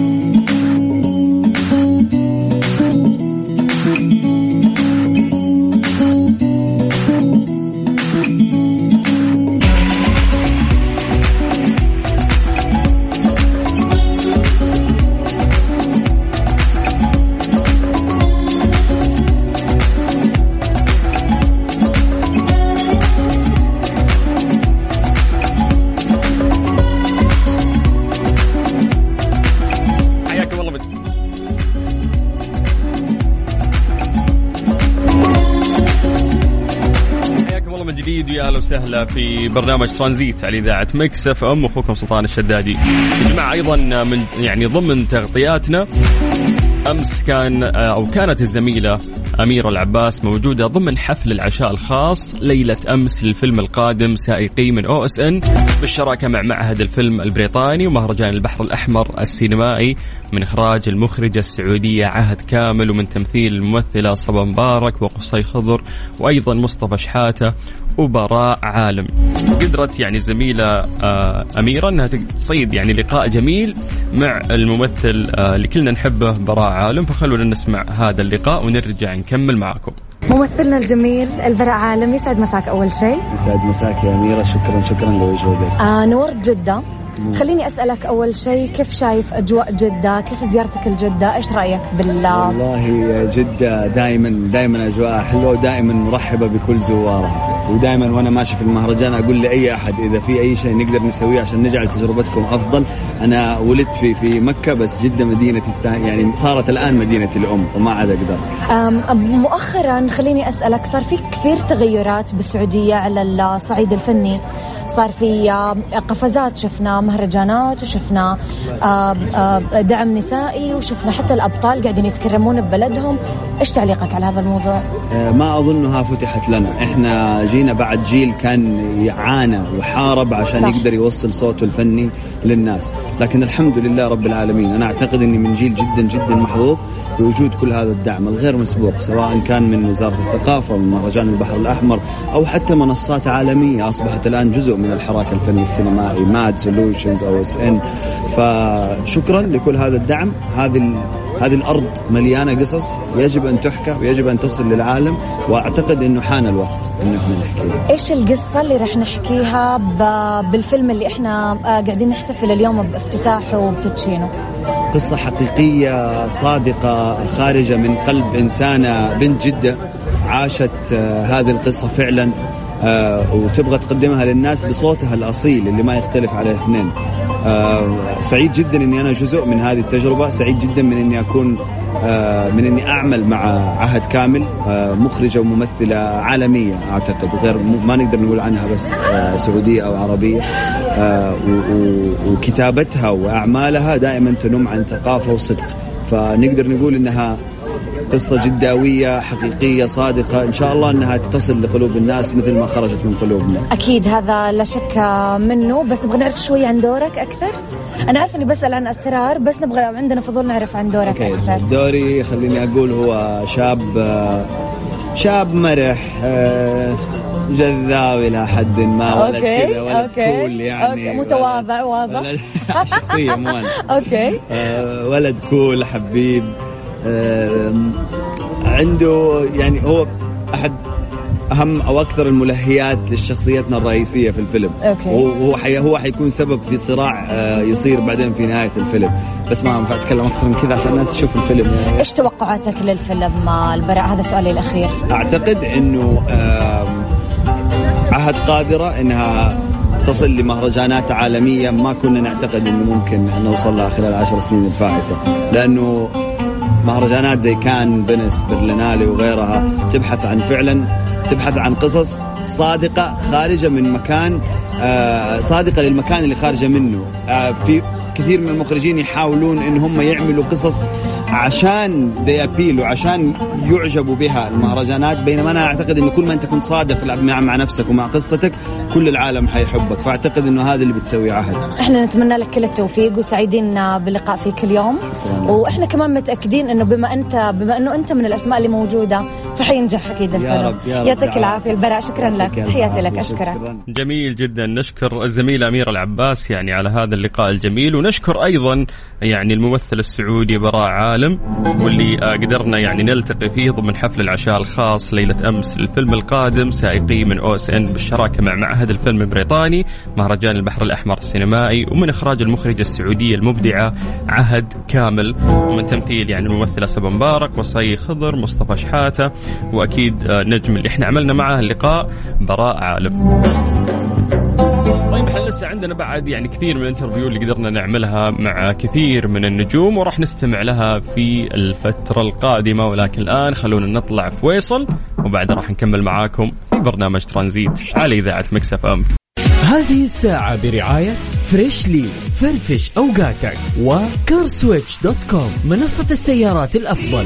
جديد ويا أهلا وسهلا في برنامج ترانزيت على إذاعة Mix FM. أخوكم سلطان الشدادي. يا جماعة أيضا من يعني ضمن تغطياتنا. أمس كان أو كانت الزميلة أميرة العباس موجودة ضمن حفل العشاء الخاص ليلة أمس للفيلم القادم سائقي من OSN. بالشراكة مع معهد الفيلم البريطاني ومهرجان البحر الأحمر السينمائي من إخراج المخرجة السعودية عهد كامل ومن تمثيل الممثلة صبا مبارك وقصي خضر وأيضا مصطفى شحاتة وبراء عالم. قدرت يعني الزميله آه، أميرة إنها تصيد يعني لقاء جميل مع الممثل آه، اللي كلنا نحبه براء عالم. فخلونا نسمع هذا اللقاء ونرجع نكمل معاكم. ممثلنا الجميل البراء عالم يسعد مساك أول شيء. يسعد مساك يا أميرة. شكرا شكرا لوجودك. آه نورت جدة. خليني أسألك أول شيء كيف شايف أجواء جدة؟ كيف زيارتك لجدة إيش رأيك بال والله جدة دائما دائما أجواء حلوة ودائما مرحبة بكل زوارها. ودائما وأنا ماشي في المهرجان أقول لأي أحد إذا في أي شيء نقدر نسويه عشان نجعل تجربتكم أفضل. أنا ولدت في في مكة بس جدة مدينتي الثانية يعني صارت الآن مدينتي الأم وما عاد أقدر. آم، مؤخرا خليني أسألك صار في كثير تغيرات بالسعودية على الصعيد الفني. صار في قفزات شفنا مهرجانات وشفنا دعم نسائي وشفنا حتى الأبطال قاعدين يتكرمون ببلدهم إيش تعليقك على هذا الموضوع؟ آه، ما أظنها فتحت لنا إحنا جينا بعد جيل كان يعانى وحارب عشان صح. يقدر يوصل صوته الفني للناس لكن الحمد لله رب العالمين أنا أعتقد أني من جيل جدا جدا محظوظ بوجود كل هذا الدعم الغير مسبوق سواء كان من وزارة الثقافة من مهرجان البحر الأحمر أو حتى منصات عالمية أصبحت الآن جزء من الحراك الفني السينمائي MAD Solutions OSN فشكرا لكل هذا الدعم. هذه هذه الأرض مليانة قصص يجب أن تحكى ويجب أن تصل للعالم وأعتقد إنه حان الوقت إنه إحنا نحكيها إيش القصة اللي راح نحكيها ب- بالفيلم اللي إحنا آه، قاعدين نحتفل اليوم بافتتاحه وبتدشينه؟ قصة حقيقية صادقة خارجة من قلب إنسانة بنت جدة عاشت آه، هذه القصة فعلا. آه، وتبغى تقدمها للناس بصوتها الأصيل اللي ما يختلف عليه اثنين. آه، سعيد جدا إني أنا جزء من هذه التجربة. سعيد جدا من إني أكون آه، من إني أعمل مع عهد كامل مخرجة وممثلة عالمية أعتقد. غير ما نقدر نقول عنها بس سعودية أو عربية. وكتابتها وأعمالها دائما تنم عن ثقافة وصدق. فنقدر نقول إنها قصة جداوية حقيقية صادقة. إن شاء الله أنها تصل لقلوب الناس مثل ما خرجت من قلوبنا. أكيد هذا لا شك منه بس نبغى نعرف شوي عن دورك أكثر. أنا عارفة إني بسأل عن أسرار بس نبغى عندنا فضول نعرف عن دورك okay أكثر. دوري خليني أقول هو شاب شاب مرح جذاب إلى حد ما ولد okay كذا ولد okay cool يعني okay متواضع واضح. ولد شخصية مو أنا. okay. آه، ولد cool حبيب. عنده يعني هو أحد أهم أو أكثر الملهيات لشخصيتنا الرئيسية في الفيلم. أوكي. هو هو حي هو حيكون سبب في صراع آه، يصير بعدين في نهاية الفيلم. بس ما ينفع أتكلم أكثر من كذا عشان الناس تشوف الفيلم. يعني إيش توقعاتك للفيلم البراء هذا سؤالي الأخير؟ أعتقد إنه عهد قادرة إنها تصل لمهرجانات عالمية ما كنا نعتقد إنه ممكن نوصل لها خلال العشر سنين الفائتة. لأنه مهرجانات زي كان فينيس برلينالي وغيرها تبحث عن فعلا تبحث عن قصص صادقة خارجة من مكان آه، صادقة للمكان اللي خارجة منه. آه، في كثير من المخرجين يحاولون إن هم يعملوا قصص عشان دي ابيل وعشان يعجبوا بها المهرجانات بينما أنا أعتقد انه كل ما أنت كنت صادق مع مع نفسك ومع قصتك كل العالم حيحبك. فأعتقد إنه هذا اللي بتسويه عهد. إحنا نتمنى لك كل التوفيق وسعيدين باللقاء فيك اليوم وإحنا كمان متأكدين إنه بما انت بما إنه أنت من الأسماء اللي موجودة فحينجح أكيد الفيلم. رب، يا رب، يعطيك يا العافية البراء. شكرا لك. تحياتي لك. أشكرك. جميل جدا. نشكر الزميلة أميرة العباس يعني على هذا اللقاء الجميل. ونشكر ونشكر أيضا يعني الممثل السعودي براء عالم واللي آه، قدرنا يعني نلتقي فيه ضمن حفل العشاء الخاص ليلة أمس للفيلم القادم سائقي من أو إس إن بالشراكة مع معهد الفيلم البريطاني مهرجان البحر الأحمر السينمائي ومن إخراج المخرجة السعودية المبدعة عهد كامل. ومن تمثيل يعني الممثله صبا مبارك وقصي خضر مصطفى شحاتة وأكيد آه، نجم اللي إحنا عملنا معاه اللقاء براء عالم. طيب إحنا لسه عندنا بعد يعني كثير من ال interview اللي قدرنا نعملها مع كثير من النجوم وراح نستمع لها في الفترة القادمة. ولكن الآن خلونا نطلع فاصل وبعدها راح نكمل معاكم في برنامج ترانزيت على إذاعة Mix FM. هذه الساعة برعاية Freshly فرفش أوقاتك و CarSwitch dot com منصة السيارات الأفضل.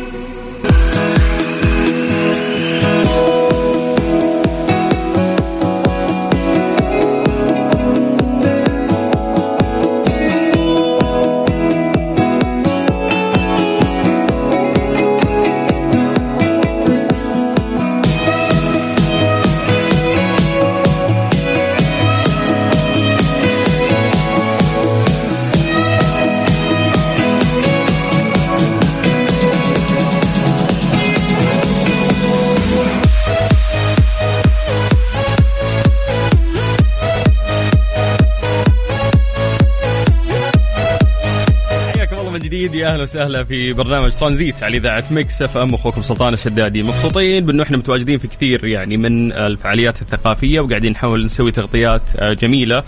جديد. يا أهلا وسهلا في برنامج ترانزيت على إذاعة Mix FM. أخوكم سلطان الشدادي. مبسوطين بأنه إحنا متواجدين في كثير يعني من الفعاليات الثقافية وقاعدين نحاول نسوي تغطيات آه، جميلة.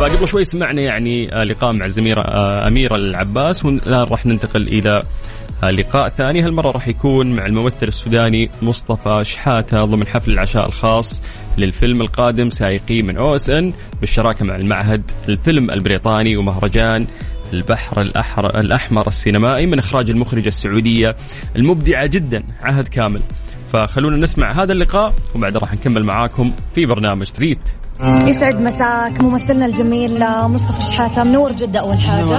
فقبل شوي سمعنا يعني آه، لقاء مع الزميلة آه، اميره العباس والآن راح ننتقل إلى لقاء ثاني. هالمرة راح يكون مع الممثل السوداني مصطفى شحاتة ضمن حفل العشاء الخاص للفيلم القادم سائقي من OSN بالشراكة مع المعهد الفيلم البريطاني ومهرجان البحر الأحر الأحمر السينمائي من إخراج المخرجة السعودية المبدعة جدا عهد كامل. فخلونا نسمع هذا اللقاء وبعد راح نكمل معاكم في برنامج تزيد يسعد مساك ممثلنا الجميل مصطفى شحاتة منور جدة أول حاجة.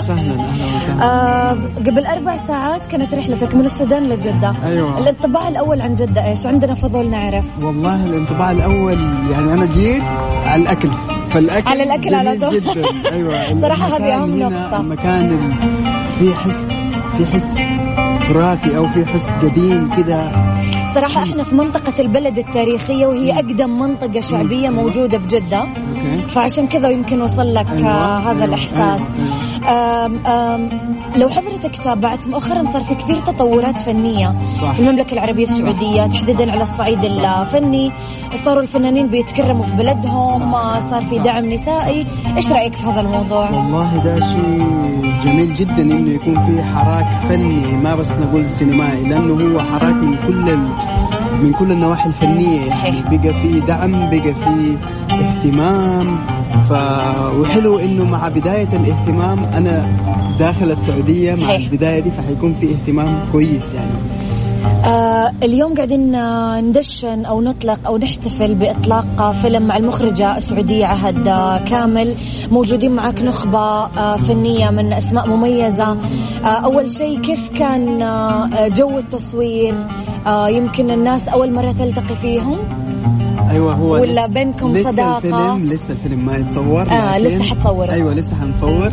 آه قبل أربع ساعات كانت رحلتك من السودان لجدة. أيوة. الانطباع الأول عن جدة إيش؟ عندنا فضول نعرف. والله الانطباع الأول يعني أنا جيت على الأكل. فالأكل على الأكل على طول. جدا. أيوه. صراحة هذه هنا نقطة. مكان في حس في حس تراثي أو في حس قديم كذا صراحة إحنا في منطقة البلد التاريخية وهي أقدم منطقة شعبية موجودة بجدة. فعشان كذا يمكن وصل لك آه هذا الإحساس. آم آم لو حضرتك تابعت مؤخرا صار في كثير تطورات فنية. صح. في المملكة العربية السعودية تحديدا على الصعيد الفني. صاروا الفنانين بيتكرموا في بلدهم آه، صار في دعم نسائي. إيش رأيك في هذا الموضوع؟ والله ده شيء جميل جدا إنه يكون في حراك فني ما بس نقول سينمائي لأنه هو حراك من كل ال... من كل النواحي الفنية. يعني بقى في دعم بقى في اهتمام. ف وحلو إنه مع بداية الاهتمام أنا داخل السعودية مع. البداية دي فحيكون في اهتمام كويس يعني. آه اليوم قاعدين آه، ندشن أو نطلق أو نحتفل بإطلاق فيلم مع المخرجة السعودية عهد آه، كامل. موجودين معك نخبة آه، فنية من أسماء مميزة. آه أول شيء كيف كان آه، جو التصوير؟ آه يمكن الناس أول مرة تلتقي فيهم؟ أيوه هو ولا لسه- بينكم لسه صداقة؟ الفيلم لسه الفيلم ما يتصور آه، لسه حتصوروا. أيوه لسه حنصور.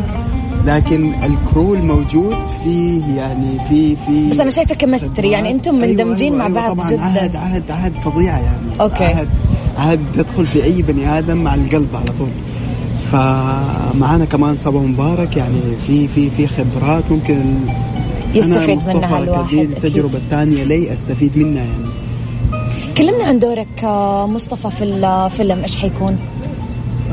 لكن الكرو الموجود فيه يعني في في بس أنا شايفة chemistry يعني أنتم مندمجين أيوة مع أيوة بعض طبعا جدا عهد عهد عهد فظيعه يعني okay. عهد عهد تدخل في أي بني آدم مع القلب على طول فمعانا كمان صبا مبارك يعني في في في خبرات ممكن يستفيد منها الواحد،. التجربة الثانية لي أستفيد منها يعني كلمنا عن دورك آه، مصطفى في الفيلم إيش حيكون؟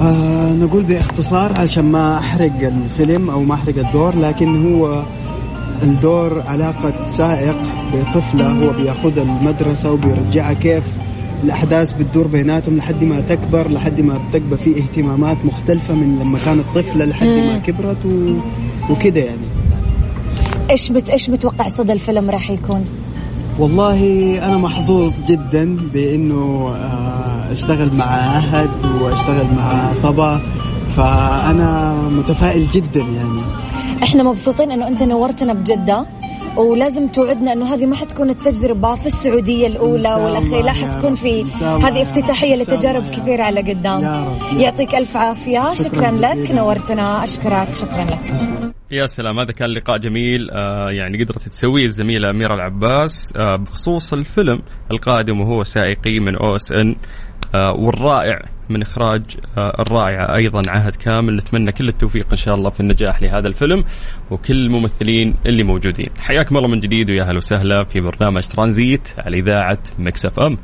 آه نقول باختصار عشان ما أحرق الفيلم أو ما أحرق الدور لكن هو الدور علاقة سائق بطفلة هو بياخدها المدرسة وبيرجعها كيف الأحداث بتدور بيناتهم لحد ما تكبر لحد ما بتبقى في اهتمامات مختلفة من لما كانت طفلة لحد ما. كبرت و... وكده يعني إيش بت إيش متوقع صدى الفيلم راح يكون؟ والله أنا محظوظ جدا بإنه آه، أشتغل مع أهد وأشتغل مع صبا فأنا متفائل جدا يعني. إحنا مبسوطين إنه أنت نورتنا بجدة ولازم توعدنا إنه هذه ما حتكون التجربة في السعودية الأولى والأخيرة لا حتكون في هذه افتتاحية لتجارب كثيره على قدام. يعطيك ألف عافية. شكرا لك. نورتنا. أشكرك. شكرا لك. يا سلام. هذا كان لقاء جميل آه يعني قدرت تسويه الزميلة أميرة العباس آه بخصوص الفيلم القادم وهو سائقي من أو إس إن. والرائع من إخراج آه الرائعه أيضا عهد كامل. نتمنى كل التوفيق إن شاء الله في النجاح لهذا الفيلم وكل الممثلين اللي موجودين. حياكم الله من جديد ويا أهلا وسهلا في برنامج ترانزيت على إذاعة Mix FM.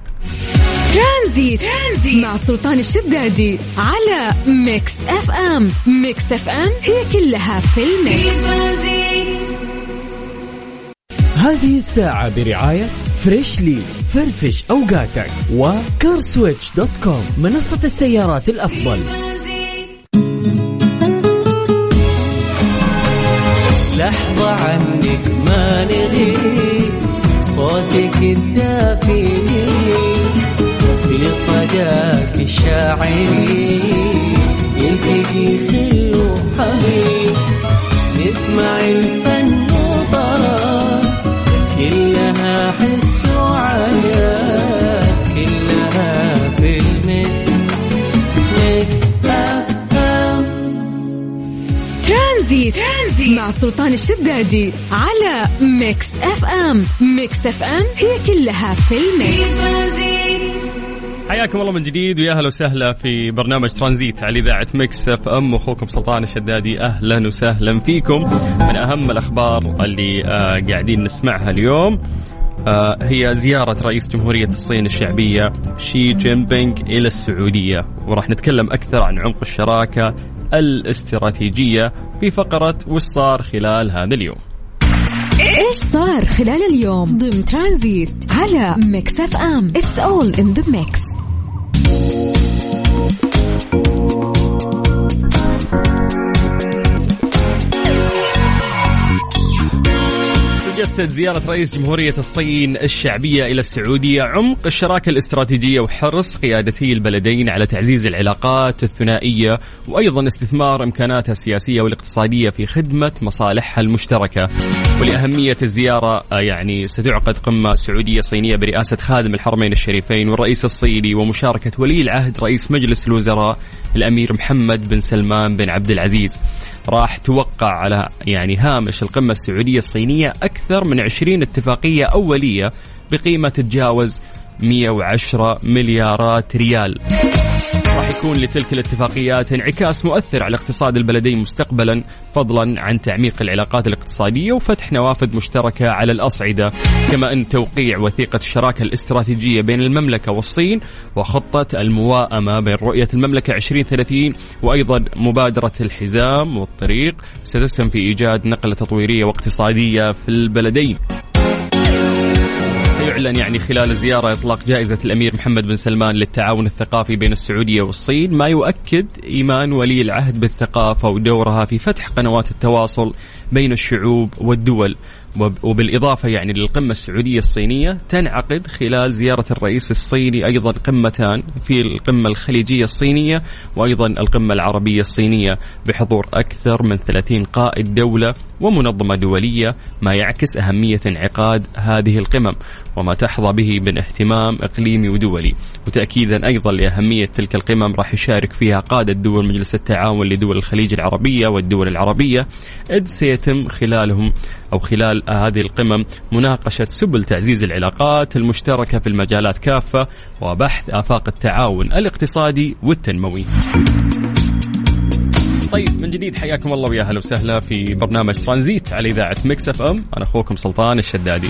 ترانزيت. ترانزيت مع سلطان الشدادي على Mix FM. Mix FM هي كلها في الميكس. هذه الساعة برعاية Freshly فرفش أوقاتك و CarSwitch dot com منصة السيارات الأفضل. لحظة عنك ما نغيب صوتك الدافي في صداك الشاعري يلتقي خل وحبيب نسمع مع سلطان الشدادي على Mix FM. Mix FM هي كلها في الميكس. حياكم الله من جديد ويا أهلا وسهلا في برنامج ترانزيت على إذاعة Mix FM. أخوكم سلطان الشدادي أهلا وسهلا فيكم. من أهم الأخبار اللي آه قاعدين نسمعها اليوم آه هي زيارة رئيس جمهورية الصين الشعبية شي جين بينغ إلى السعودية. وراح نتكلم أكثر عن عمق الشراكة الاستراتيجية في فقرة وش صار خلال هذا اليوم? إيش صار خلال اليوم؟ ضمن ترانزيت على Mix FM. It's all in the mix تجسد زيارة رئيس جمهورية الصين الشعبية إلى السعودية عمق الشراكة الاستراتيجية وحرص قيادتي البلدين على تعزيز العلاقات الثنائية وأيضا استثمار إمكاناتها السياسية والاقتصادية في خدمة مصالحها المشتركة. ولأهمية الزيارة آه، يعني ستعقد قمة سعودية صينية برئاسة خادم الحرمين الشريفين والرئيس الصيني ومشاركة ولي العهد رئيس مجلس الوزراء الأمير محمد بن سلمان بن عبد العزيز. راح توقع على يعني هامش القمة السعودية الصينية أكثر من 20 اتفاقية أولية بقيمة تتجاوز 110 مليارات ريال. يكون لتلك الاتفاقيات انعكاس مؤثر على اقتصاد البلدين مستقبلا فضلا عن تعميق العلاقات الاقتصادية وفتح نوافذ مشتركة على الأصعدة. كما أن توقيع وثيقة الشراكة الاستراتيجية بين المملكة والصين وخطة المواءمة بين رؤية المملكة 2030 وأيضا مبادرة الحزام والطريق ستسهم في إيجاد نقلة تطويرية واقتصادية في البلدين. سيعلن يعني خلال الزيارة إطلاق جائزة الأمير محمد بن سلمان للتعاون الثقافي بين السعودية والصين ما يؤكد إيمان ولي العهد بالثقافة ودورها في فتح قنوات التواصل بين الشعوب والدول. وبالإضافة يعني للقمة السعودية الصينية تنعقد خلال زيارة الرئيس الصيني أيضا قمتان في القمة الخليجية الصينية وأيضا القمة العربية الصينية بحضور أكثر من 30 قائد دولة ومنظمة دولية ما يعكس أهمية انعقاد هذه القمم وما تحظى به من اهتمام إقليمي ودولي. وتأكيدا أيضا لأهمية تلك القمم راح يشارك فيها قادة دول مجلس التعاون لدول الخليج العربية والدول العربية إذ سيتم خلالهم أو خلال هذه القمم مناقشة سبل تعزيز العلاقات المشتركة في المجالات كافة وبحث آفاق التعاون الاقتصادي والتنموي. طيب من جديد حياكم الله ويا أهلا وسهلا في برنامج ترانزيت على إذاعة Mix FM. أنا أخوكم سلطان الشدادي.